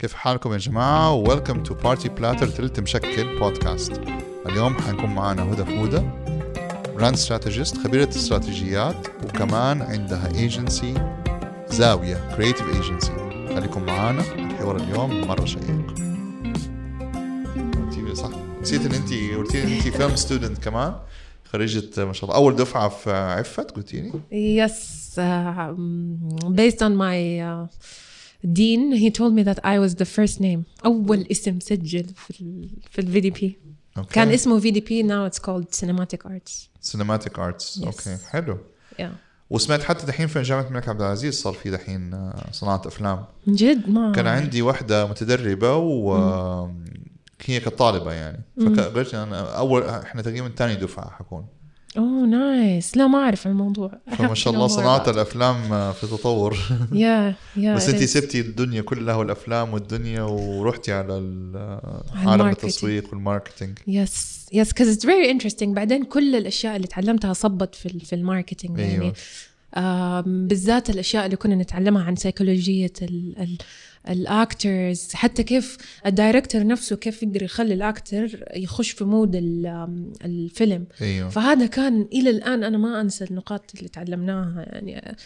كيف حالكم يا جماعة؟ welcome to party platter تلت مشكل بودكاست اليوم حنكون معنا هدى فودة brand strategist خبيرة استراتيجيات وكمان عندها agency زاوية creative agency خليكم معنا الحوار اليوم مرة شيق. صح؟ نسيت إن انت قلتي إن انت film student كمان. خريجة ما شاء الله أول دفعة في عفت قلتي لي؟ Yes, uh, based on the dean, he told me that I was the first name. أول اسم سجل في ال في ال VDP. okay. كان اسمه VDP now it's called Cinematic Arts. Cinematic Arts Yes. okay حلو Yeah. وسمعت حتى دحين في جامعة الملك عبد العزيز صار في دحين آه، صناعة أفلام من جد ما كان عندي واحدة متدربة و هي كانت طالبة يعني فقلت أنا أول إحنا تقريبا ثاني دفعة حكون oh nice لا ما أعرف عن الموضوع فما شاء الله. الأفلام آه، في تطور Yeah, yeah. بس is. سبتي الدنيا كلها والأفلام والدنيا ورحتي على ال- على عالم. التسويق وال marketing Yes, yes, because it's very interesting. بعدين كل الأشياء اللي تعلمتها صبت في في ال marketing. يعني آم، بالذات الأشياء اللي كنا نتعلمها عن سيكولوجيه ال ال ال actors حتى كيف ال director نفسه كيف يقدر يخلي ال actor يخش في mood الفيلم. أيوه. فهذا كان إلى الآن أنا ما أنسى النقاط اللي تعلمناها يعني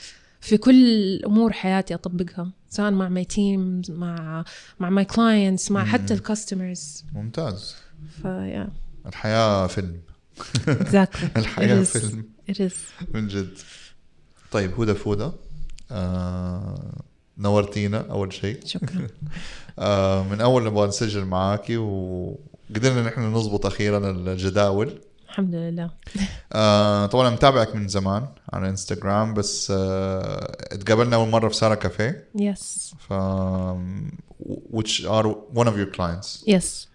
في كل أمور حياتي أطبقها سواء مع my team مع مع my clients مع حتى ال customers ممتاز. ف yeah الحياة فيلم. Exactly. is. فيلم. من جد. طيب هدى فودة آه نورتينا أول شيء. شكرا. آه من أول نبغى نسجل معاكي وقدرنا نحن نضبط أخيرا الجداول. الحمد لله. آه طبعا متابعك من زمان على إنستغرام بس آه اتقابلنا أول مرة في سارة كافيه. yes ف which are one of your clients. yes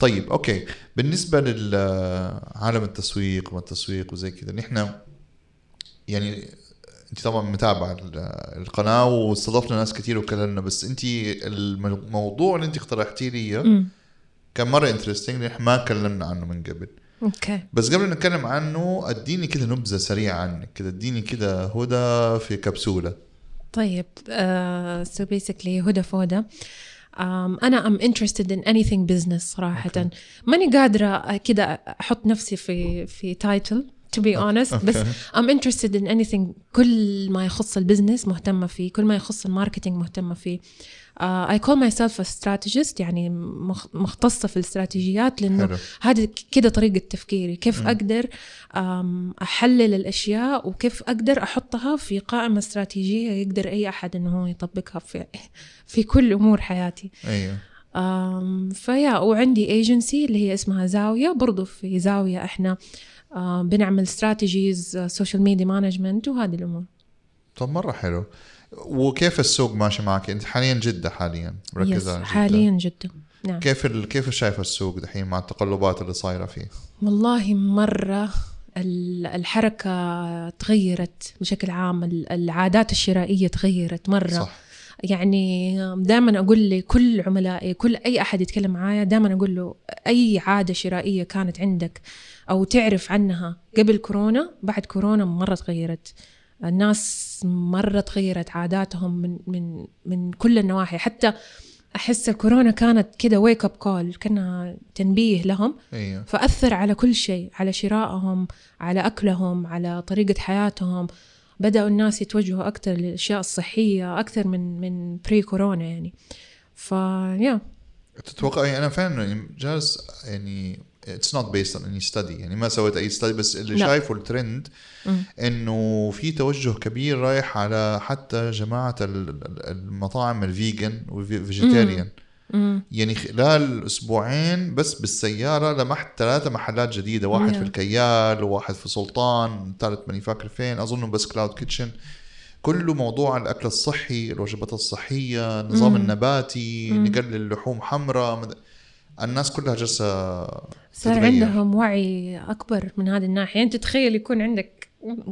طيب okay. بالنسبة لعالم التسويق والتسويق وزي كذا نحن يعني انت طبعا متابعه ال- القناة واستضفنا ناس كثير وكلمنا بس انت الموضوع اللي انت اقترحتيه لي إياه كان مرة interesting نحن ما كلمنا عنه من قبل. okay. بس قبل نتكلم عنه اديني كذا نبذة سريعة عنك كذا اديني كذا هدى في كبسولة. طيب uh, so basically هدى فودة um, أنا I'm interested in anything business صراحة. okay. ماني قادرة كده أحط نفسي في في title. To be honest بس okay. I'm interested in anything كل ما يخص ال business مهتمة فيه كل ما يخص ال marketing مهتمة فيه. Uh, I call myself a strategist يعني مخ- مختصة في الاستراتيجيات لأنه هذه كده طريقة تفكيري. كيف أقدر أم، أحلل الأشياء وكيف أقدر أحطها في قائمة استراتيجية يقدر أي أحد أنه هو يطبقها في في كل أمور حياتي. أيوه. أم، فيا وعندي ايجنسي اللي هي اسمها زاوية برضو في زاوية إحنا بنعمل strategies social media management وهذه الأمور. طب مرة حلو. وكيف السوق ماشي معك؟ أنت حاليا جدة حاليا. مركزه على جدة. حاليا جدا نعم. كيف ال... كيف شايف السوق دحين مع التقلبات اللي صايرة فيه؟ والله مرة ال- الحركة تغيرت بشكل عام ال- العادات الشرائية تغيرت مرة. صح. يعني دائما أقول لكل عملائي كل أي أحد يتكلم معايا دائما أقول له أي عادة شرائية كانت عندك أو تعرف عنها قبل كورونا بعد كورونا مرة تغيرت. الناس مرة تغيرت عاداتهم من من من كل النواحي. حتى أحس الكورونا كانت كده wake up call كأنها تنبيه لهم. أيوه فأثر على كل شيء على شرائهم على أكلهم على طريقة حياتهم. بدأوا الناس يتوجهوا أكثر للأشياء الصحية أكثر من من pre كورونا يعني ف yeah تتوقع أنا فعلا يعني جالس يعني it's not based on any study. يعني ما سويت أي study بس اللي لا. شايفه الترند. إنه في توجه كبير رايح على حتى جماعة ال- ال- المطاعم ال vegan وال vegetarian مم. يعني خلال أسبوعين بس بالسيارة لمحت ثلاثة محلات جديدة واحد نعم. في الكيال وواحد في سلطان ثالث ماني فاكر فين أظن بس cloud kitchen كله موضوع الأكل الصحي الوجبات الصحية النظام مم. النباتي مم. نقلل لحوم حمراء الناس كلها جالسة صار. عندهم وعي أكبر من هذه الناحية أنت تخيل يكون عندك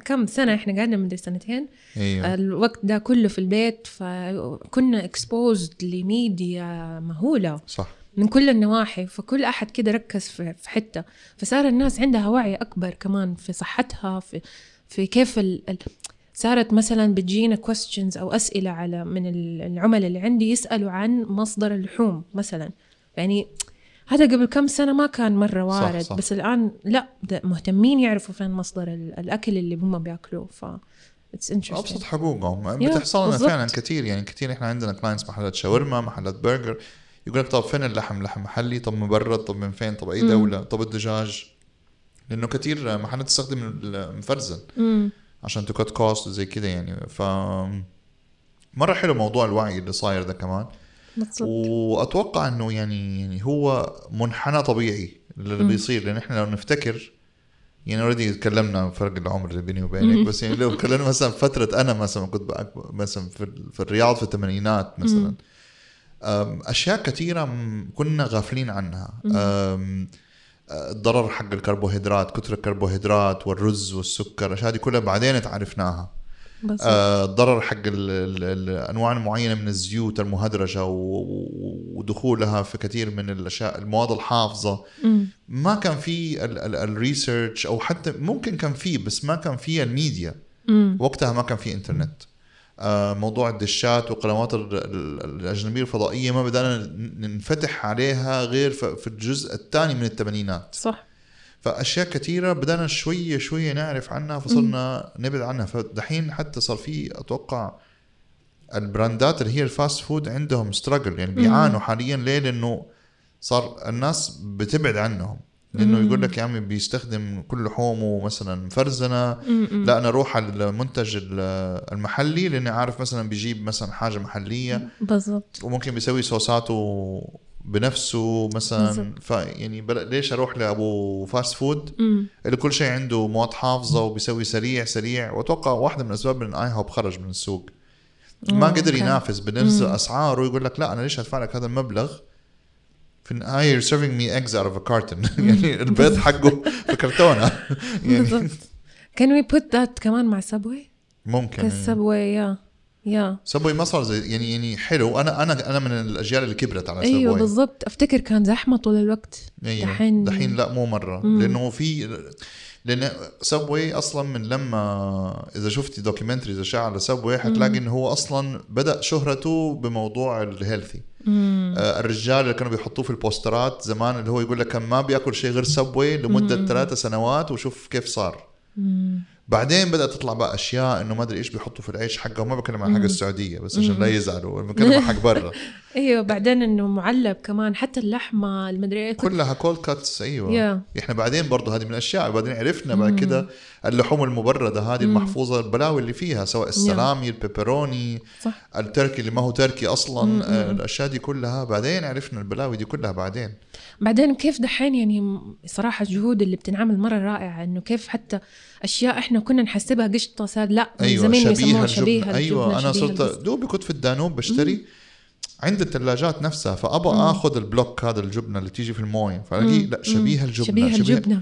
كم سنة إحنا قاعدين مدري سنتين. أيوه. الوقت ده كله في البيت فكنا اكسبوزد لميديا مهولة. صح. من كل النواحي فكل أحد كده ركز في حتة. فصار الناس عندها وعي أكبر كمان في صحتها في في كيف ال... ال... صارت مثلا بتجينا questions أو أسئلة على من ال- العملاء اللي عندي يسألوا عن مصدر اللحوم مثلا. يعني هذا قبل كم سنة ما كان مرة وارد صح. بس الآن لا مهتمين يعرفوا فين مصدر ال- الأكل اللي هم بياكلوه ف أبسط حقوقهم بتحصل لنا. فعلا كثير يعني كثير إحنا عندنا clients محلات شاورما محلات برجر. يقول لك طب فين اللحم؟ لحم محلي؟ طب مبرد طب من فين؟ طب أي. دولة؟ طب الدجاج؟ لأنه كثير محلات تستخدم المفرزن عشان to cut cost وزي كده يعني. ف مرة حلو موضوع الوعي اللي صاير ده كمان. وأتوقع إنه يعني يعني هو منحنى طبيعي اللي مم. بيصير لأن إحنا لو نفتكر يعني اوريدي تكلمنا عن فرق العمر اللي بيني وبينك بس يعني لو تكلمنا مثلا فترة أنا مثلا كنت مثلا في, في الرياض في الثمانينات مثلا أشياء كثيرة م- كنا غافلين عنها. الضرر حق الكربوهيدرات كثر الكربوهيدرات والرز والسكر الأشياء دي كلها بعدين تعرفناها الضرر حق ال- ال- الانواع المعينه من الزيوت المهدرجة ودخولها في كثير من الأشياء المواد الحافظة. ما كان في الريسيرش أو حتى ممكن كان في بس ما كان في الميديا. وقتها ما كان في إنترنت. آه، موضوع الدشات ال- الأجنبية الفضائية ما بدأنا ننفتح عليها غير في الجزء الثاني من الثمانينات. صح. فأشياء كثيرة بدانا شوية شوية نعرف عنها فصرنا نبعد عنها. فدحين حتى صار في أتوقع ال brands اللي هي ال fast food عندهم struggle يعني بيعانوا حاليا ليه؟ لأنه صار الناس بتبعد عنهم. لأنه. يقول لك يا عمي بيستخدم كل لحومه مثلا مفرزنه. لا أنا أروح على المنتج ال- المحلي لأني عارف مثلا بيجيب مثلا حاجة محلية. بالضبط. وممكن بيسوي صوصاته بنفسه مثلا. فيعني ليش أروح لأبو fast food. اللي كل شيء عنده مواد حافظة وبيسوي سريع سريع. وأتوقع واحدة من الأسباب إن IHOP خرج من السوق. ما قدر. ينافس بنفس. أسعاره. ويقول لك لا أنا ليش أدفع لك هذا المبلغ؟ في النهايه you're serving me eggs out of a carton. يعني البيض حقه في كرتونة. يعني. Can we put that كمان مع Subway ممكن يعني. كال Subway يا يا سبوي ما صار زي يعني يعني حلو. أنا أنا أنا من الأجيال اللي كبرت على أيوه Subway بالضبط. أفتكر كان زحمة طول الوقت. أيوه. دحين- دحين لا مو مرة. مم. لأنه في لأن Subway أصلا من لما إذا شفتي documentaries اشياء على Subway حتلاقي إنه هو أصلا بدأ شهرته بموضوع ال healthy. آه الرجال اللي كانوا بيحطوه في ال posters زمان اللي هو يقول لك كان ما بيأكل شيء غير Subway لمدة ثلاثة سنوات وشوف كيف صار. مم. بعدين بدأت تطلع بقى أشياء إنه ما أدري إيش بيحطوا في العيش حقه. ما بتكلم عن حق. السعودية بس عشان لا يزعلوا. بتكلم عن حق برا. أيوه بعدين إنه معلب كمان. حتى اللحمة المدري كنت- كلها cold cuts أيوه. يا إحنا بعدين برضه هذه من الأشياء. بعدين عرفنا بعد كده اللحوم المبردة هذه المحفوظة البلاوي اللي فيها سواء السلامي ال pepperoni صح. التركي اللي ما هو تركي. أصلا آه، الأشياء دي كلها. بعدين عرفنا البلاوي دي كلها بعدين. بعدين كيف دحين يعني صراحة الجهود اللي بتنعمل مرة رائعة إنه كيف حتى أشياء إحنا كنا نحسبها قشطة صار لا أيوه زمان يسموها شبيهة أيوه أنا صرت دوبي كنت في الدانوب بشتري عند الثلاجات نفسها فابى. آخذ البلوك هذا الجبنة اللي تيجي في المويه فلاقي مم. لا شبيهة مم. الجبنة شبيهة الجبنة.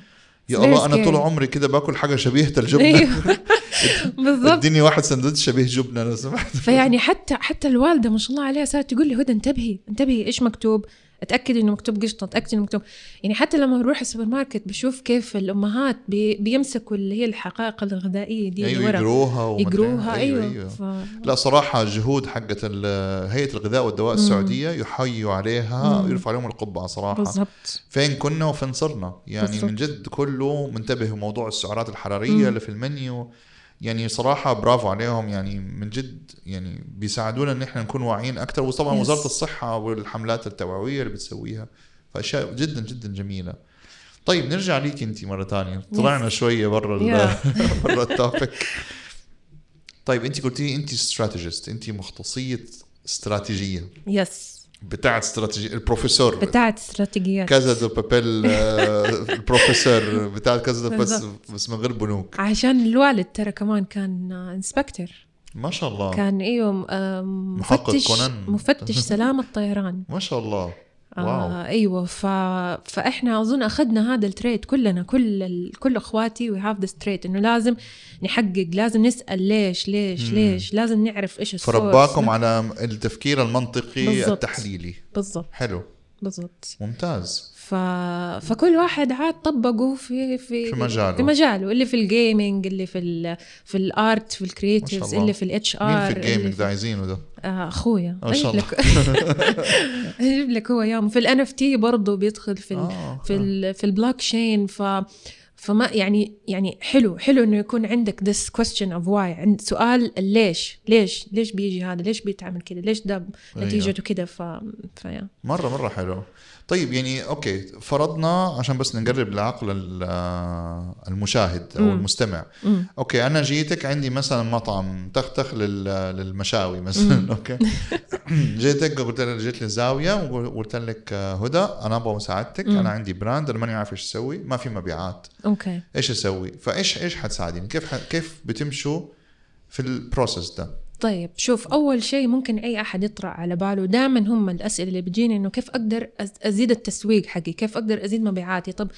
يا الله أنا طول. عمري كده باكل حاجة شبيهة الجبنة. أيوه. بالضبط. اديني واحد سندوتش شبيه جبنة لو سمحت فيعني حتى حتى الوالدة ما شاء الله عليها صارت تقول لي هدى انتبهي انتبهي إيش مكتوب؟ أتأكد إنه مكتوب قشطة أتأكد إنه مكتوب. يعني حتى لما بروح السوبر ماركت بشوف كيف الأمهات بي بيمسكوا اللي هي الحقائق الغذائية دي اللي ورا يقروها يقروها أيوه, أيوة. ف... لا صراحة جهود حقت هيئة الغذاء والدواء السعودية يحيوا عليها. ويرفع عليهم القبعة صراحة. بالضبط. فين كنا وفين صرنا. يعني بالضبط. من جد كله منتبه بموضوع السعرات الحرارية مم. اللي في المنيو. يعني صراحة برافو عليهم يعني من جد يعني بيساعدونا إن إحنا نكون واعيين أكثر وطبعا Yes. وزارة الصحة والحملات التوعوية اللي بتسويها فأشياء جدا جدا جميلة. طيب نرجع ليك أنت مرة تانية. طلعنا شوية برا ال- Yeah. برا التوبيك طيب أنت قلتي إنت استراتيجيست أنت مختصية استراتيجية. يس بتاعت استراتيجية البروفيسور. بتاعت استراتيجيات. كذا دو بابيل آه، البروفيسور. بتاع كذا دو بس. بس من غير بنوك. عشان الوالد ترى كمان كان انسبكتر ما شاء الله. كان إيوه مفتش كونان. مفتش سلامه طيران ما شاء الله. wow. آه إيوه ف... فإحنا أظن أخذنا هذا ال trait كلنا كل ال... كل إخواتي we have this trait إنه لازم نحقق لازم نسأل ليش ليش مم. ليش لازم نعرف إيش ال source. فرباكم على التفكير المنطقي بالضبط. التحليلي. بالضبط. حلو. بالضبط. ممتاز. ف... فكل واحد عاد طبقه في في في مجاله. في مجاله. اللي في ال gaming اللي في ال في ال art في ال creatives الله. اللي في ال HR مين في ال gaming ده عايزينه ده آه أخويا. ما شاء لك. أجيب لك هو يوم. في ال NFT برضه بيدخل في ال آه، في ال في البلوك تشين ف فما يعني يعني حلو. حلو إنه يكون عندك this question of why. عند سؤال ليش؟ ليش؟ ليش بيجي هذا؟ ليش بيتعمل كده ليش ده أيوه. نتيجته كده ف فيا مره مرة حلو. طيب يعني okay فرضنا عشان بس نقرب لعقل ال- المشاهد أو مم. المستمع. مم. okay أنا جيتك عندي مثلا مطعم تختخ لل- للمشاوي مثلا okay؟ جيتك قلت لك جيت للزاويه وقلت لك هدى أنا أبغى مساعدتك مم. أنا عندي brand أنا ماني عارف إيش أسوي ما في مبيعات. okay. إيش أسوي؟ فايش إيش حتساعديني كيف ح- كيف بتمشوا في ال process ده؟ طيب شوف أول شيء ممكن أي أحد يطرأ على باله. دائما هم الأسئلة اللي بتجيني إنه كيف أقدر أزيد التسويق حقي؟ كيف أقدر أزيد مبيعاتي؟ طب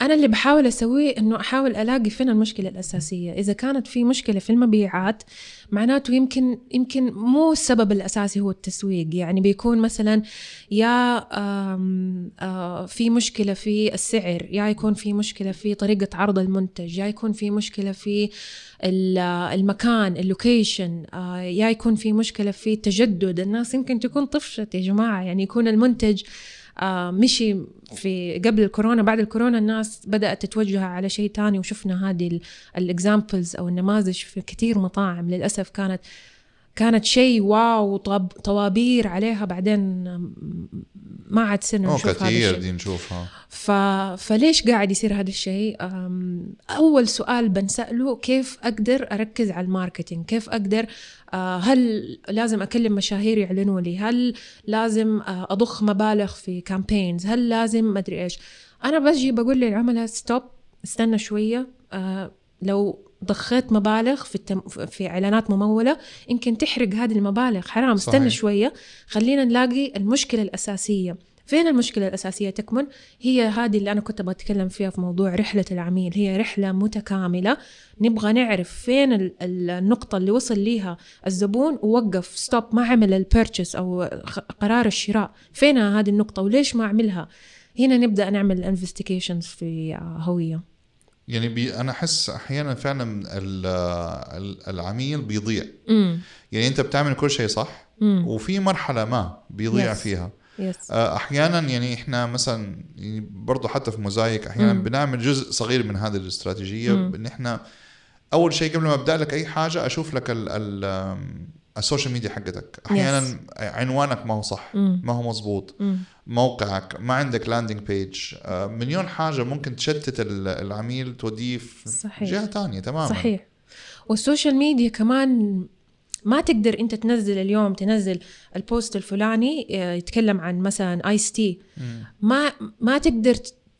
أنا اللي بحاول أسويه إنه أحاول ألاقي فين المشكلة الأساسية. إذا كانت في مشكلة في المبيعات معناته يمكن يمكن مو السبب الأساسي هو التسويق. يعني بيكون مثلا يا آم، آه، في مشكلة في السعر يا يكون في مشكلة في طريقة عرض المنتج يا يكون في مشكلة في ال- المكان اللوكيشن يا يكون في مشكلة في التجدد الناس يمكن تكون طفشت يا جماعة. يعني يكون المنتج مشي في قبل الكورونا بعد الكورونا الناس بدأت تتوجه على شيء تاني وشفنا هذه ال examples أو النماذج في كثير مطاعم للأسف كانت كانت شيء wow طوابير عليها بعدين ما عاد صرنا نشوف هذا كثير الشيء. دي نشوفها. ف... فليش قاعد يصير هذا الشيء؟ أول سؤال بنسأله كيف أقدر أركز على ال marketing؟ كيف أقدر آه، هل لازم أكلم مشاهير يعلنوا لي؟ هل لازم آه، أضخ مبالغ في campaigns هل لازم مدري إيش. أنا بجي بقول للعملاء stop استنى شوية آه، لو ضخيت مبالغ في التم... في إعلانات ممولة. يمكن تحرق هذه المبالغ. حرام صحيح. استنى شوية. خلينا نلاقي المشكلة الأساسية. فين المشكلة الأساسية تكمن؟ هي هذه اللي أنا كنت بتكلم فيها في موضوع رحلة العميل. هي رحلة متكاملة. نبغى نعرف فين ال- ال- النقطة اللي وصل ليها الزبون ووقف stop ما عمل ال purchase أو قرار الشراء. فين هذه النقطة وليش ما عملها هنا نبدأ نعمل investigations في هوية. يعني بي أنا أحس أحيانا فعلا ال- ال- العميل بيضيع امم يعني أنت بتعمل كل شيء صح وفي مرحلة ما بيضيع Yes. فيها yes آه، أحيانا يعني إحنا مثلا يعني برضو حتى في موزايك أحيانا مم. بنعمل جزء صغير من هذه الاستراتيجية. إن إحنا أول شيء قبل ما أبدأ لك أي حاجة أشوف لك ال ال ال social media حقتك أحيانا عنوانك ما هو صح مم. ما هو مزبوط مم. موقعك ما عندك landing page مليون حاجة ممكن تشتت ال- العميل توديه في صحيح. جهة ثانية تماما صحيح وال social media كمان ما تقدر أنت تنزل اليوم تنزل ال post الفلاني آه، يتكلم عن مثلا ice tea. ما ما تقدر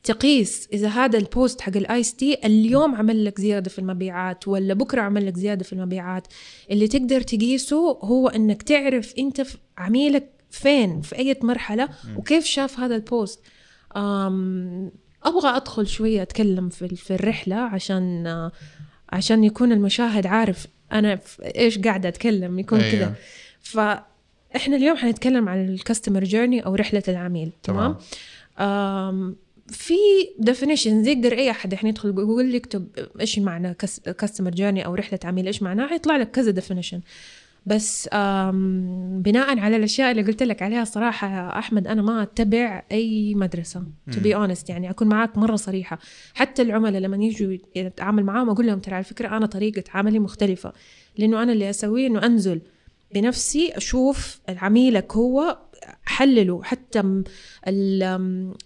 تقيس إذا هذا ال post حق ال ice tea اليوم عمل لك زيادة في المبيعات ولا بكرة عمل لك زيادة في المبيعات. اللي تقدر تقيسه هو إنك تعرف أنت عميلك فين في أي مرحلة وكيف شاف هذا ال post أبغى أدخل شوية أتكلم في في الرحلة عشان آه، عشان يكون المشاهد عارف أنا إيش قاعدة أتكلم يكون أيوة. كذا فاحنا اليوم حنتكلم عن ال customer journey أو رحلة العميل تمام. تمام؟ في definitions يقدر أي أحد الحين يدخل جوجل يكتب إيش معنى customer journey أو رحلة عميل إيش معناها؟ حيطلع لك كذا definition بس بناء على الأشياء اللي قلت لك عليها صراحة يا أحمد أنا ما أتبع أي مدرسة. to be honest يعني أكون معاك مرة صريحة. حتى العملاء لما يجوا يتعامل معاهم أقول لهم ترى على فكرة أنا طريقة عملي مختلفة. لأنه أنا اللي أسويه إنه أنزل. بنفسي أشوف عميلك هو حلله حتى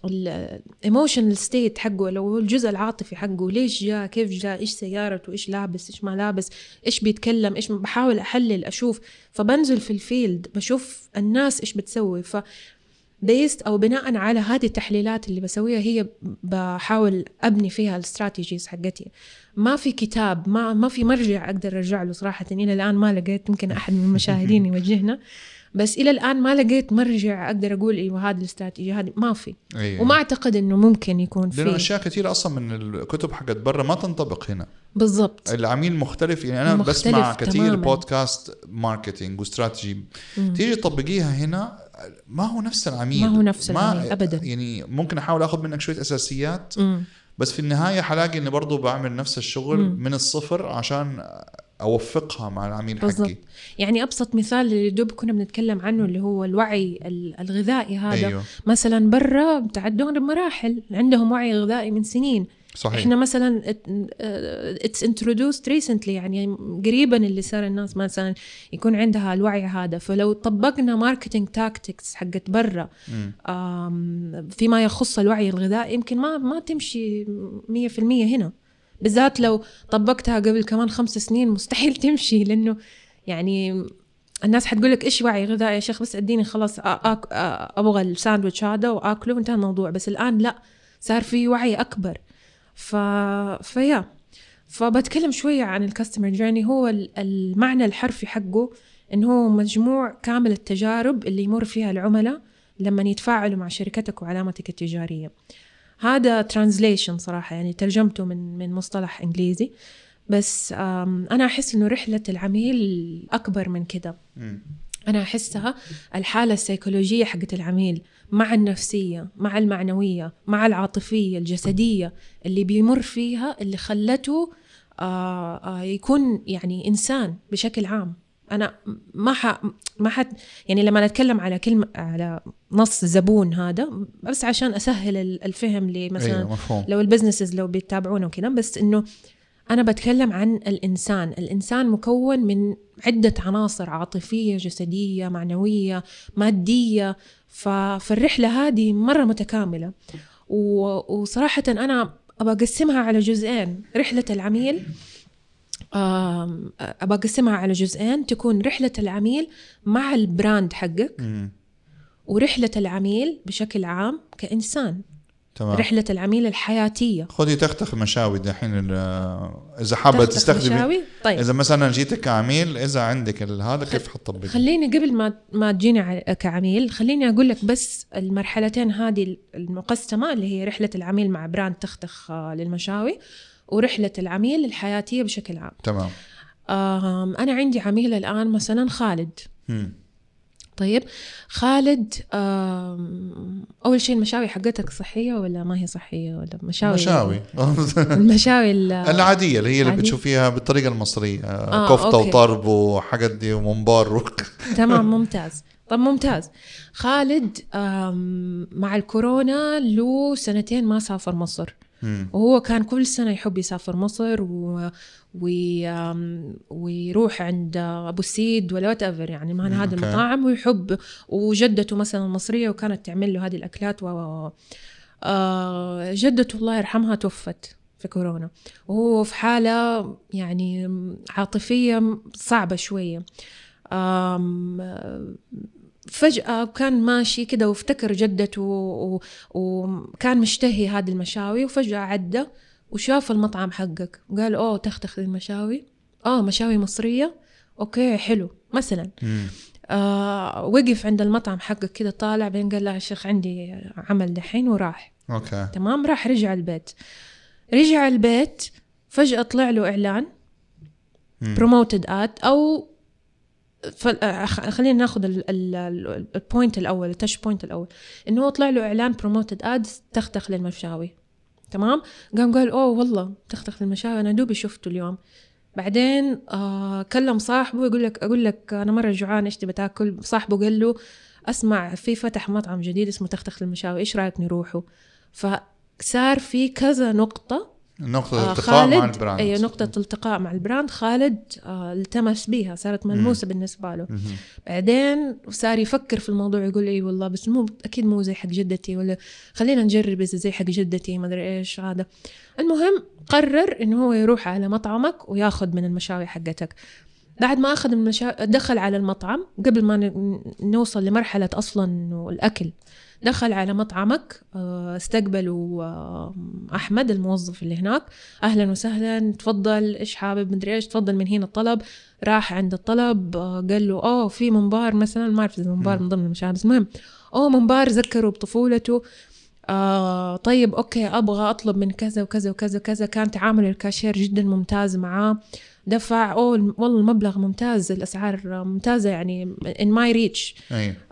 ال emotional state حقه لو الجزء العاطفي حقه ليش جاء كيف جاء إيش سيارته؟ إيش لابس؟ إيش ما لابس؟ إيش بيتكلم؟ إيش بحاول أحلل أشوف. فبنزل في ال field بشوف الناس إيش بتسوي. ف based أو بناء على هذه التحليلات اللي بسويها هي بحاول أبني فيها ال strategies حقتي. ما في كتاب ما ما في مرجع أقدر أرجع له صراحة. إلى الآن ما لقيت يمكن أحد من المشاهدين يوجهنا. بس إلى الآن ما لقيت مرجع أقدر أقول إيوه هذه الاستراتيجيه هذه ما في. أيوة. وما أعتقد إنه ممكن يكون لأنه في أشياء كثير أصلا من الكتب حقت برا ما تنطبق هنا. بالضبط. العميل مختلف. يعني أنا مختلف بسمع كثير. بودكاست ماركتينج واستراتيجي. تيجي تطبقيها هنا ما هو نفس العميل ما هو نفس ما- العميل أبداً. يعني ممكن أحاول آخذ منك شوية أساسيات مم. بس في النهاية حلاقي إني برضو بعمل نفس الشغل مم. من الصفر عشان أوفقها مع العميل بالضبط. حقي يعني أبسط مثال اللي دوب كنا بنتكلم عنه اللي هو الوعي ال- الغذائي هذا أيوه مثلا برا تعدون بمراحل عندهم وعي غذائي من سنين صحيح. إحنا مثلا it's introduced recently يعني قريبا اللي صار الناس مثلا يكون عندها الوعي هذا. فلو طبقنا marketing tactics حقت برا فيما يخص الوعي الغذائي يمكن ما ما تمشي 100% هنا. بالذات لو طبقتها قبل كمان خمس سنين مستحيل تمشي لأنه يعني الناس حتقول لك إيش وعي غذائي يا شيخ؟ بس أديني خلاص أبغى الساندويتش هذا وآكله وانتهى الموضوع. بس الآن لا صار في وعي أكبر. ف فيا فبتكلم شوية عن الكاستمر جيرني هو ال- المعنى الحرفي حقه إنه هو مجموع كامل التجارب اللي يمر فيها العملاء لما يتفاعلوا مع شركتك وعلامتك التجارية. هذا ترانزليشن صراحة يعني ترجمته من من مصطلح إنجليزي. بس أنا أحس إنه رحلة العميل أكبر من كده. مم. أنا أحسها الحالة السيكولوجية حقت العميل مع النفسية مع المعنوية مع العاطفية الجسدية اللي بيمر فيها اللي خلته آه آه يكون يعني إنسان بشكل عام أنا ما ح ما حد يعني لما نتكلم على كلمة على نص زبون هذا بس عشان أسهل ال- الفهم لمثلا أيوه مفهوم لو البزنسز لو بيتابعونا وكذا بس إنه أنا بتكلم عن الإنسان. الإنسان مكون من عدة عناصر عاطفية جسدية معنوية مادية. ف... فالرحله هذه مرة متكاملة. و... وصراحة أنا أبى أقسمها على جزئين. رحلة العميل آم، أبى أقسمها على جزئين. تكون رحلة العميل مع ال brand حقك. مم. ورحلة العميل بشكل عام كإنسان. تمام. رحلة العميل الحياتية. خذي تختخ مشاوي دحين حابة تختخ تستخدمي. مشاوي؟ طيب. إذا مثلا جيتك كعميل إذا عندك هذا كيف حتطبقي خليني قبل ما ما تجيني كعميل خليني أقول لك بس المرحلتين هذه المقسمة اللي هي رحلة العميل مع brand تختخ للمشاوي ورحلة العميل الحياتية بشكل عام. تمام. أنا عندي عميل الآن مثلا خالد. مم. طيب خالد أول شيء المشاوي حقتك صحية ولا ما هي صحية؟ ولا مشاوي مشاوي المشاوي ال- العادية اللي هي اللي؟ بتشوفيها بالطريقة المصرية آه، كفتة أوكي. وطرب وحاجات دي وممبار و... تمام ممتاز. طب ممتاز. خالد مع الكورونا له سنتين ما سافر مصر. مم. وهو كان كل سنة يحب يسافر مصر و... و... ويروح عند أبو السيد ولا whatever يعني هذه okay. المطاعم ويحب وجدته مثلا مصرية وكانت تعمل له هذه الأكلات و آه، جدته الله يرحمها توفت في كورونا وهو في حالة يعني عاطفية صعبة شوية فجأة كان ماشي كده وافتكر جدته و- وكان مشتهي هذه المشاوي وفجأة عدى وشاف المطعم حقك. قال أوه تختخ المشاوي. آه مشاوي مصرية. okay حلو. مثلا. مم. آه وقف عند المطعم حقك كده طالع بعدين قال لا يا شيخ عندي عمل دحين وراح. okay. تمام؟ راح رجع البيت. رجع البيت فجأة طلع له إعلان. مم. promoted ad أو خلينا ناخذ ال- ال- ال- ال point الأول ال touch point الأول. إنه هو طلع له إعلان promoted ad تختخ للمشاوي. تمام؟ قام قال أوه والله تختخ للمشاوي أنا دوبي شفته اليوم. بعدين آه كلم صاحبه يقول لك أقول لك أنا مرة جوعان إيش تبي تاكل؟ صاحبه قال له أسمع في فتح مطعم جديد اسمه تختخ للمشاوي إيش رأيك نروحه؟ فصار في كذا نقطة نقطة آه، التقاء مع ال brand. اي نقطة التقاء مع ال brand. خالد آه التمس بيها صارت ملموسة بالنسبة له. مهم. بعدين صار يفكر في الموضوع يقول اي والله بس مو أكيد مو زي حق جدتي ولا خلينا نجرب إذا زي حق جدتي ما أدري إيش هذا. المهم قرر انه هو يروح على مطعمك وياخذ من المشاوي حقتك. بعد ما أخذ المشاوي دخل على المطعم. قبل ما نوصل لمرحلة أصلا إنه الأكل دخل على مطعمك آه، استقبلوا آه، أحمد الموظف اللي هناك. أهلا وسهلا تفضل إيش حابب؟ مدري إيش تفضل من هنا الطلب. راح عند الطلب آه، قال له أوه في ممبار مثلا. ما أعرف إذا ممبار من ضمن المشاوي بس المهم. أوه ممبار ذكره بطفولته. آه طيب okay أبغى أطلب من كذا وكذا وكذا وكذا. كان تعامل الكاشير جدا ممتاز معاه. دفع. أوه والله المبلغ ممتاز الأسعار ممتازة يعني in my reach.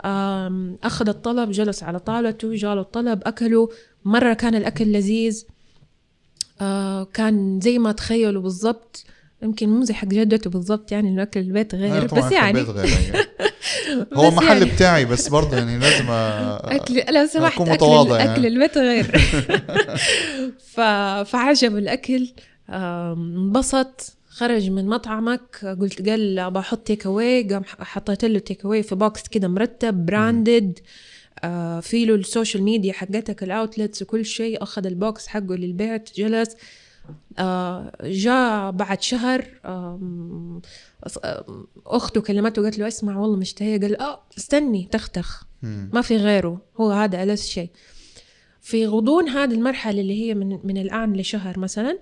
آم، أخذ الطلب جلس على طاولته جاله الطلب أكله. مرة كان الأكل لذيذ. آه، كان زي ما تخيلوا بالضبط. يمكن مو زي حق جدته بالضبط يعني إنه اكل البيت غير طبعاً بس يعني. غير. هو بس محل يعني. بتاعي بس برضه يعني لازم أ- أكل لو سمحت أكل متواضع يعني. اكل البيت غير. ف... فعجب الأكل. انبسط. خرج من مطعمك قلت قال بحط take away قام حطيت له take away في box كده مرتب branded آه في له ال social media حقتك ال outlets وكل شيء أخذ ال box حقه للبيت جلس آه جاء بعد شهر آم، أخته كلمته قالت له اسمع والله مشتهية قال آه استني تختخ. ما في غيره هو هذا ألذ شيء. في غضون هذه المرحلة اللي هي من, من الآن لشهر مثلا آم،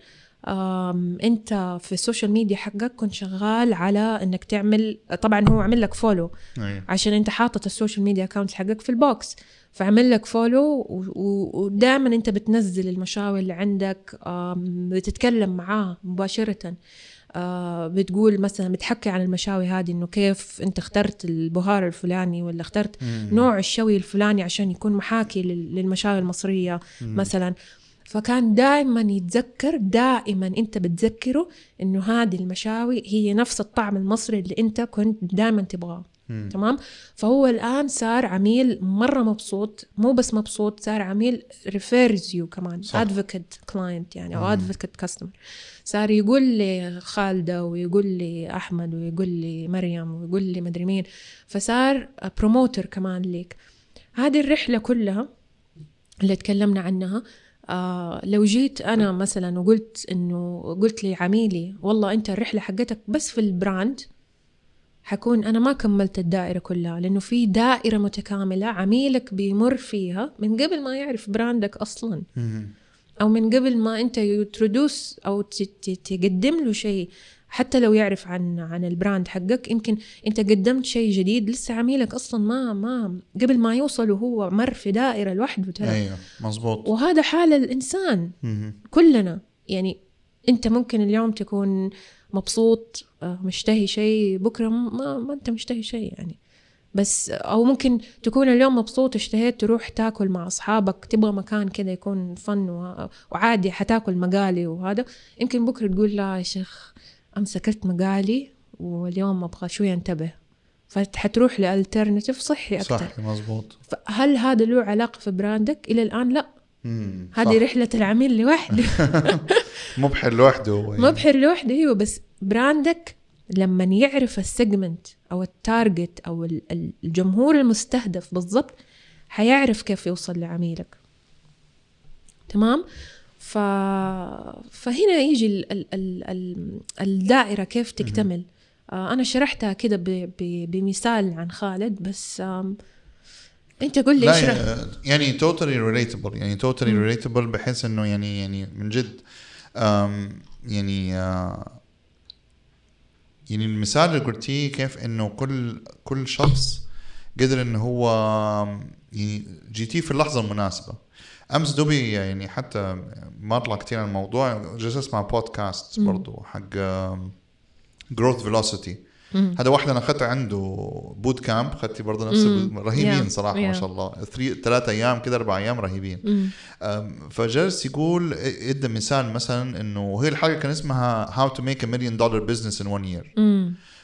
انت في ال social media حقك كنت شغال على انك تعمل طبعا هو عمل لك follow أيوة. عشان انت حاطط ال social media account حقك في ال box فعمل لك follow ودائما انت بتنزل المشاوي اللي عندك بتتكلم معاه مباشرة آه، بتقول مثلا بتحكي عن المشاوي هذه إنه كيف أنت اخترت البهار الفلاني ولا اخترت مم. نوع الشوي الفلاني عشان يكون محاكي لل- للمشاوي المصرية مم. مثلا فكان دائما يتذكر دائما أنت بتذكره إنه هذه المشاوي هي نفس الطعم المصري اللي أنت كنت دائما تبغاه. تمام فهو الآن صار عميل مرة مبسوط مو بس مبسوط صار عميل refers you كمان. advocate client يعني أو. advocate customer صار يقول لي خالدة ويقول لي أحمد ويقول لي مريم ويقول لي مدري مين فصار promoter كمان ليك هذه الرحلة كلها اللي تكلمنا عنها آه لو جيت أنا مثلا وقلت إنه قلت لعميلي والله أنت الرحلة حقتك بس في ال brand حكون أنا ما كملت الدائرة كلها لأنه في دائرة متكاملة عميلك بيمر فيها من قبل ما يعرف brand ك أصلا. أو من قبل ما أنت introduce أو تقدم له شيء حتى لو يعرف عن عن ال brand حقك يمكن أنت قدمت شيء جديد لسه عميلك أصلا ما ما قبل ما يوصل وهو مر في دائرة لوحده ترى. أيوه مزبوط وهذا حال الإنسان مم. كلنا. يعني أنت ممكن اليوم تكون مبسوط آه، مشتهي شيء بكرة ما ما أنت مشتهي شيء يعني. بس أو ممكن تكون اليوم مبسوط اشتهيت تروح تاكل مع أصحابك تبغى مكان كذا يكون fun وعادي حتاكل مقالي وهذا. يمكن بكرة تقول لا يا شيخ امس اكلت مقالي واليوم أبغى شوي أنتبه. فحتروح ل alternative صحي أكثر صح مزبوط. فهل هذا له علاقة في brand ك؟ إلى الآن لا. هذه. رحلة العميل لوحده. مبحر لوحده يعني. مبحر لوحده أيوه بس brand ك لما يعرف ال segment أو ال target أو ال- ال- الجمهور المستهدف بالضبط حيعرف كيف يوصل لعميلك. تمام؟ ف... فهنا يجي ال... ال... ال... ال... الدائرة كيف تكتمل. آه أنا شرحتها كده ب... ب... بمثال عن خالد بس. أنت قل لي اشرح يعني totally relatable يعني totally relatable بحيث إنه يعني يعني من جد يعني آه، يعني المثال اللي قلتيه كيف إنه كل كل شخص قدر إنه هو يعني جيتيه في اللحظة المناسبة. أمس دوبي يعني حتى ما أطلع كثير عن الموضوع جلست أسمع بودكاست مم. برضو حق Growth Velocity. هذا واحد أنا اخذت عنده boot camp اخذت برضه نفس رهيبين Yeah. صراحة ما Yeah. شاء الله ثلاث أيام كده أربع أيام رهيبين فجلس يقول إدى مثال مثلا إنه هي الحلقة كان اسمها how to make a million dollar business in 1 year.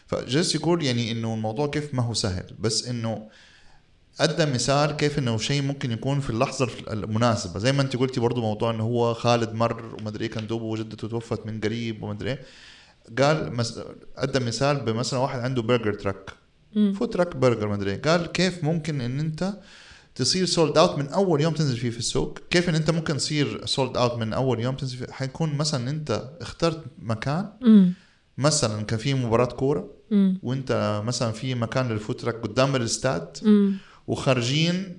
فجلس يقول يعني إنه الموضوع كيف ما هو سهل بس إنه أدى مثال كيف إنه شيء ممكن يكون في اللحظة المناسبة زي ما أنت قلتي برضو موضوع إنه هو خالد مر ومدري إيه كان دوبه وجدته توفت من قريب ومدري إيه قال مس... أدى مثال بمثلا واحد عنده burger truck. food truck burger مدري إيه قال كيف ممكن إن أنت تصير sold out من أول يوم تنزل فيه في السوق كيف إن أنت ممكن تصير sold out من أول يوم تنزل فيه حيكون مثلا أنت اخترت مكان مم. مثلا كان في مباراة كورة. وأنت مثلا في مكان لل food truck قدام الإستاد. وخارجين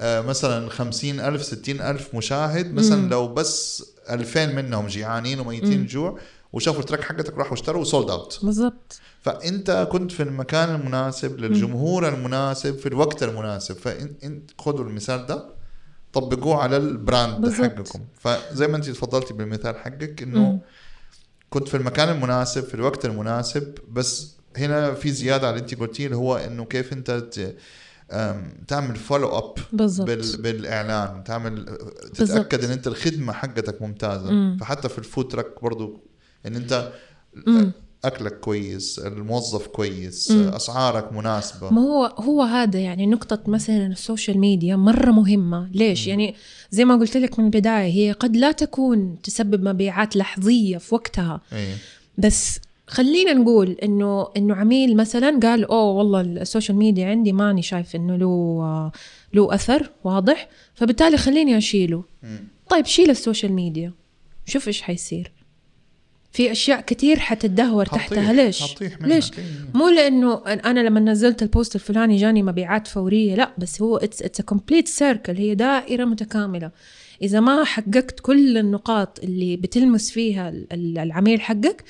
آه، مثلا خمسين ألف ستين ألف مشاهد مثلا. لو بس ألفين منهم جيعانين وميتين. جوع وشافوا ال truck حقتك راحوا اشتروا sold out بالضبط فأنت كنت في المكان المناسب للجمهور المناسب في الوقت المناسب فانت خذوا المثال ده طبقوه على ال brand بالضبط. حقكم فزي ما انت تفضلتي بالمثال حقك. إنه كنت في المكان المناسب في الوقت المناسب بس هنا في زيادة على اللي انت قلتيه اللي هو إنه كيف انت ت- تعمل follow up بال بالإعلان تعمل. تتأكد إن أنت الخدمة حقتك ممتازة مم. فحتى في ال food truck برضو إن أنت مم. أكلك كويس الموظف كويس مم. أسعارك مناسبة ما هو هو هذا يعني نقطة مثلا ال social media مرة مهمة ليش؟ يعني زي ما قلت لك من البداية هي قد لا تكون تسبب مبيعات لحظية في وقتها اي بس خلينا نقول إنه إنه عميل مثلا قال oh والله ال social media عندي ماني شايف إنه له له أثر واضح فبالتالي خليني أشيله. طيب شيل ال social media شوف إيش حيصير. في أشياء كثير حتتدهور تحتها. ليش؟ ليش؟ إيه. مو لأنه أنا لما نزلت ال post الفلاني جاني مبيعات فورية لا بس هو it's it's complete circle هي دائرة متكاملة. إذا ما حققت كل النقاط اللي بتلمس فيها ال- ال- العميل حقك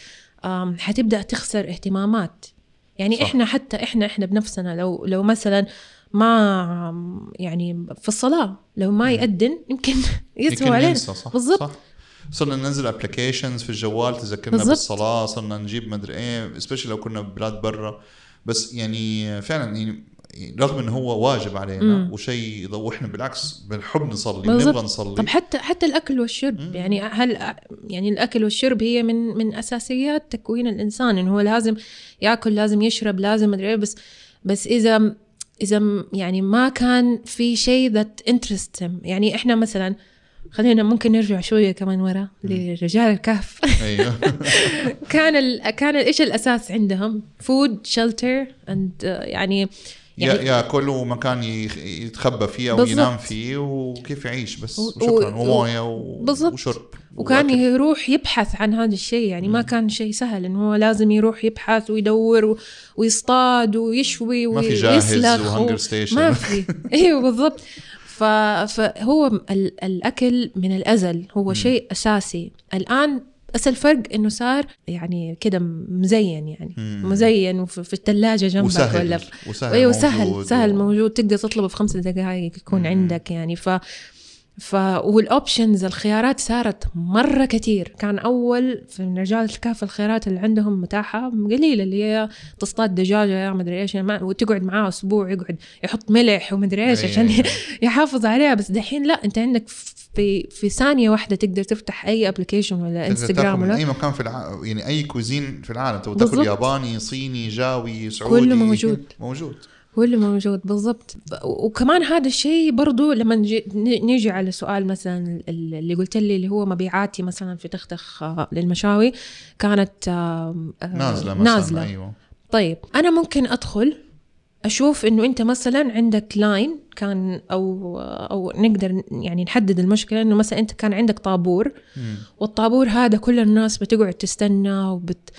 حتبدأ تخسر اهتمامات يعني صح. إحنا حتى إحنا إحنا بنفسنا لو لو مثلا ما يعني في الصلاة لو ما يأذن يمكن يمكن علينا بالضبط. صرنا ننزل applications في الجوال تذكرنا بالضبط. بالصلاة صرنا نجيب مدري إيه specially لو كنا ببلاد برا بس يعني فعلا يعني رغم إنه هو واجب علينا مم. وشيء وإحنا بالعكس بنحب نصلي. بنبغى نصلي طب حتى حتى الأكل والشرب مم. يعني هل يعني الأكل والشرب هي من من أساسيات تكوين الإنسان إنه هو لازم يأكل لازم يشرب لازم مدري إيه، بس بس اذا إذا يعني ما كان في شيء ذات interest يعني إحنا مثلا خلينا ممكن نرجع شوية كمان ورا لرجال الكهف أيوه كان ال كان إيش الأساس عندهم food shelter and يعني يعني ياكل ومكان يتخبى فيه أو. ينام فيه وكيف يعيش بس. وشكرا. و- وموية و-. وشرب. وكان وأكل. يروح يبحث عن هذا الشيء. يعني ما كان شيء سهل إنه هو لازم يروح يبحث ويدور و- ويصطاد ويشوي ما في جاهز ويسلخ و HungerStation ما في. أيوه بالضبط. ف... فهو ال... الأكل من الأزل. هو شيء أساسي. الآن بس الفرق إنه صار يعني كده مزين يعني. مم. مزين وفي في الثلاجه جنبك وسهل. ولا في وسهل أيوه سهل موجود سهل موجود. تقدر تطلبه في خمسة دقائق يكون مم. عندك يعني. ف ف وال options الخيارات صارت مرة كتير كان أول في رجال الكهف الخيارات اللي عندهم متاحة قليلة اللي هي تصطاد دجاجة يا مدري إيش وتقعد معاه أسبوع يقعد يحط ملح ومدري إيش عشان يحافظ عليها. بس دحين لا أنت عندك في في ثانية واحدة تقدر تفتح أي application ولا انستغرام ولا أي مكان في الع... يعني أي cuisine في العالم. تبغى تاكل. ياباني صيني جاوي سعودي كله موجود. موجود. اللي موجود بالضبط. وكمان هذا الشيء برضو لما نيجي على سؤال مثلا اللي قلت لي اللي هو مبيعاتي مثلا في تختخ آه، للمشاوي كانت آه، نازلة مثلا نازلة. أيوه. طيب أنا ممكن أدخل أشوف إنه أنت مثلا عندك لاين كان أو أو نقدر يعني نحدد المشكلة إنه مثلا أنت كان عندك طابور مم. والطابور هذا كل الناس بتقعد تستنى وبت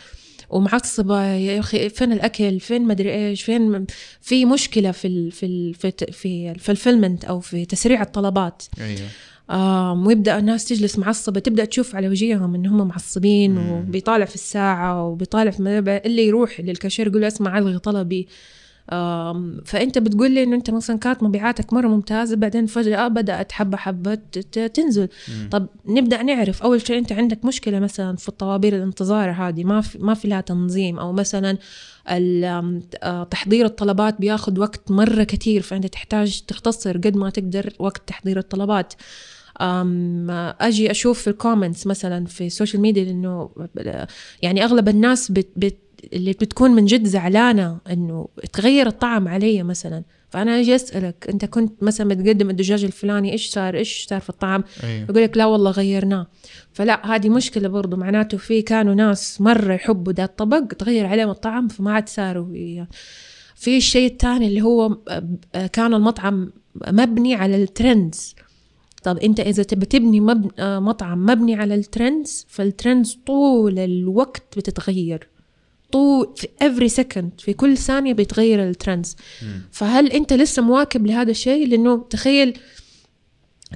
ومعصبة يا أخي فين الأكل؟ فين مدري إيش؟ فين في مشكلة في ال في ال في في الفلفلمنت أو في تسريع الطلبات. أيوه. آم ويبدأ الناس تجلس معصبة تبدأ تشوف على وجيههم إن هم معصبين مم. وبيطالع في الساعة وبيطالع في اللي يروح للكاشير يقول له اسمع ألغي طلبي. فأنت بتقول لي إنه أنت مثلا كانت مبيعاتك مرة ممتازة بعدين فجأة بدأت حبة حبة تنزل مم. طب نبدأ نعرف أول شيء أنت عندك مشكلة مثلا في الطوابير الانتظار هذه ما في ما في لها تنظيم أو مثلا آه، تحضير الطلبات بياخذ وقت مرة كثير فأنت تحتاج تختصر قد ما تقدر وقت تحضير الطلبات أم أجي أشوف في ال comments مثلا في ال social media إنه يعني أغلب الناس بت بت اللي بتكون من جد زعلانة إنه تغير الطعم علي مثلا. فأنا أجي أسألك أنت كنت مثلا بتقدم الدجاج الفلاني إيش صار؟ إيش صار في الطعم؟ أيوه. يقول لك لا والله غيرناه. فلا هذه مشكلة برضو. معناته في كانوا ناس مرة يحبوا ده الطبق تغير عليهم الطعم فما عاد صاروا في الشيء الثاني اللي هو آه، كان المطعم مبني على ال trends. طب أنت إذا تبي تبني. آه، مطعم مبني على ال trends فال trends طول الوقت بتتغير. طول في every second في كل ثانية بيتغير ال trends. فهل أنت لسه مواكب لهذا الشيء؟ لأنه تخيل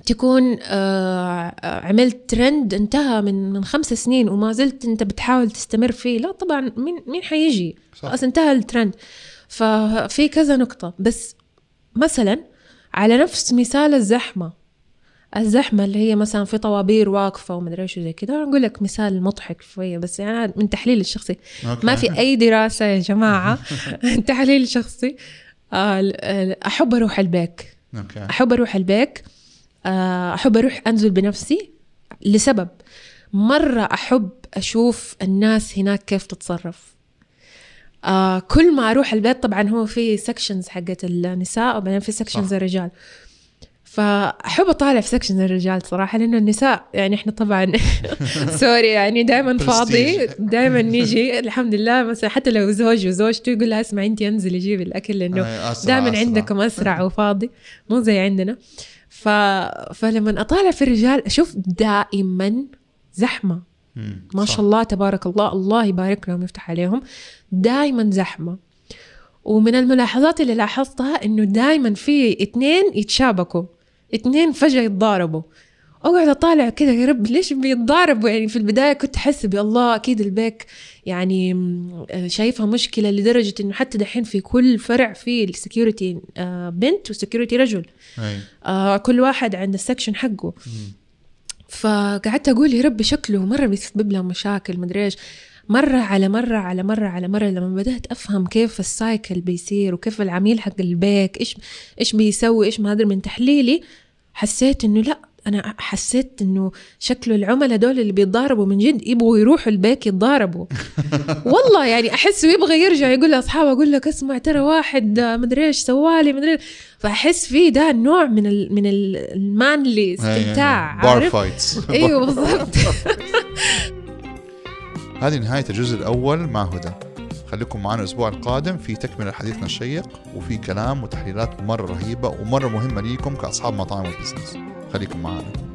تكون آه، عملت ترند انتهى من من خمس سنين وما زلت أنت بتحاول تستمر فيه. لا طبعا مين مين حيجي. خلاص انتهى الترند ففي كذا نقطة. بس مثلا على نفس مثال الزحمة. الزحمة اللي هي مثلا في طوابير واقفة ومدري إيش زي كذا أقول لك مثال مضحك شوية بس يعني من تحليل الشخصي. Okay. ما في أي دراسة يا جماعة. تحليل شخصي آه، أحب أروح البيك. Okay. أحب أروح البيك. آه، أحب أروح أنزل بنفسي. لسبب مرة أحب أشوف الناس هناك كيف تتصرف. آه كل ما أروح البيك طبعا هو في sections حقت النساء وبعدين في sections. الرجال. فأحب أطالع في section الرجال صراحة لأنه النساء يعني إحنا طبعا sorry يعني دائما فاضي دائما نيجي الحمد لله. مثلا حتى لو زوج وزوجته يقول لها اسمعي أنت انزلي جيبي أي، أسرع، دائما. عندكم أسرع وفاضي مو زي عندنا. ف... فلما أطالع في الرجال أشوف دائما زحمة. ما. شاء الله تبارك الله الله يبارك لهم يفتح عليهم. دائما زحمة. ومن الملاحظات اللي لاحظتها إنه دائما في اتنين يتشابكوا. اتنين فجأة يتضاربوا. اقعد اطالع كذا يا رب ليش بيتضاربوا؟ يعني في البداية كنت أحس الله أكيد البيك يعني آه، شايفها مشكلة لدرجة إنه حتى دحين في كل فرع في ال security بنت و security رجل. أي. آه، كل واحد عند ال section حقه. فقعدت أقول يا ربي شكله مرة بيسبب لهم مشاكل مدري إيش. مرة على مرة على مرة على مرة لما بدأت أفهم كيف ال cycle بيصير وكيف العميل حق البيك إيش إيش بيسوي إيش ما أدري من تحليلي حسيت إنه لا أنا حسيت إنه شكله العملاء دول اللي بيتضاربوا من جد يبغوا يروحوا البيك يتضاربوا. والله يعني أحسه يبغى يرجع يقول لأصحابه أقول لك اسمع ترى واحد مدري إيش سوالي مدري فأحس فيه ده نوع من ال من ال- ال manly استمتاع bar fights إيوه بالضبط. هذه نهاية الجزء الأول مع هدى. خليكم معنا الأسبوع القادم في تكملة حديثنا الشيق وفي كلام وتحليلات مرة رهيبة ومرة مهمة ليكم كأصحاب مطاعم ال business خليكم معنا.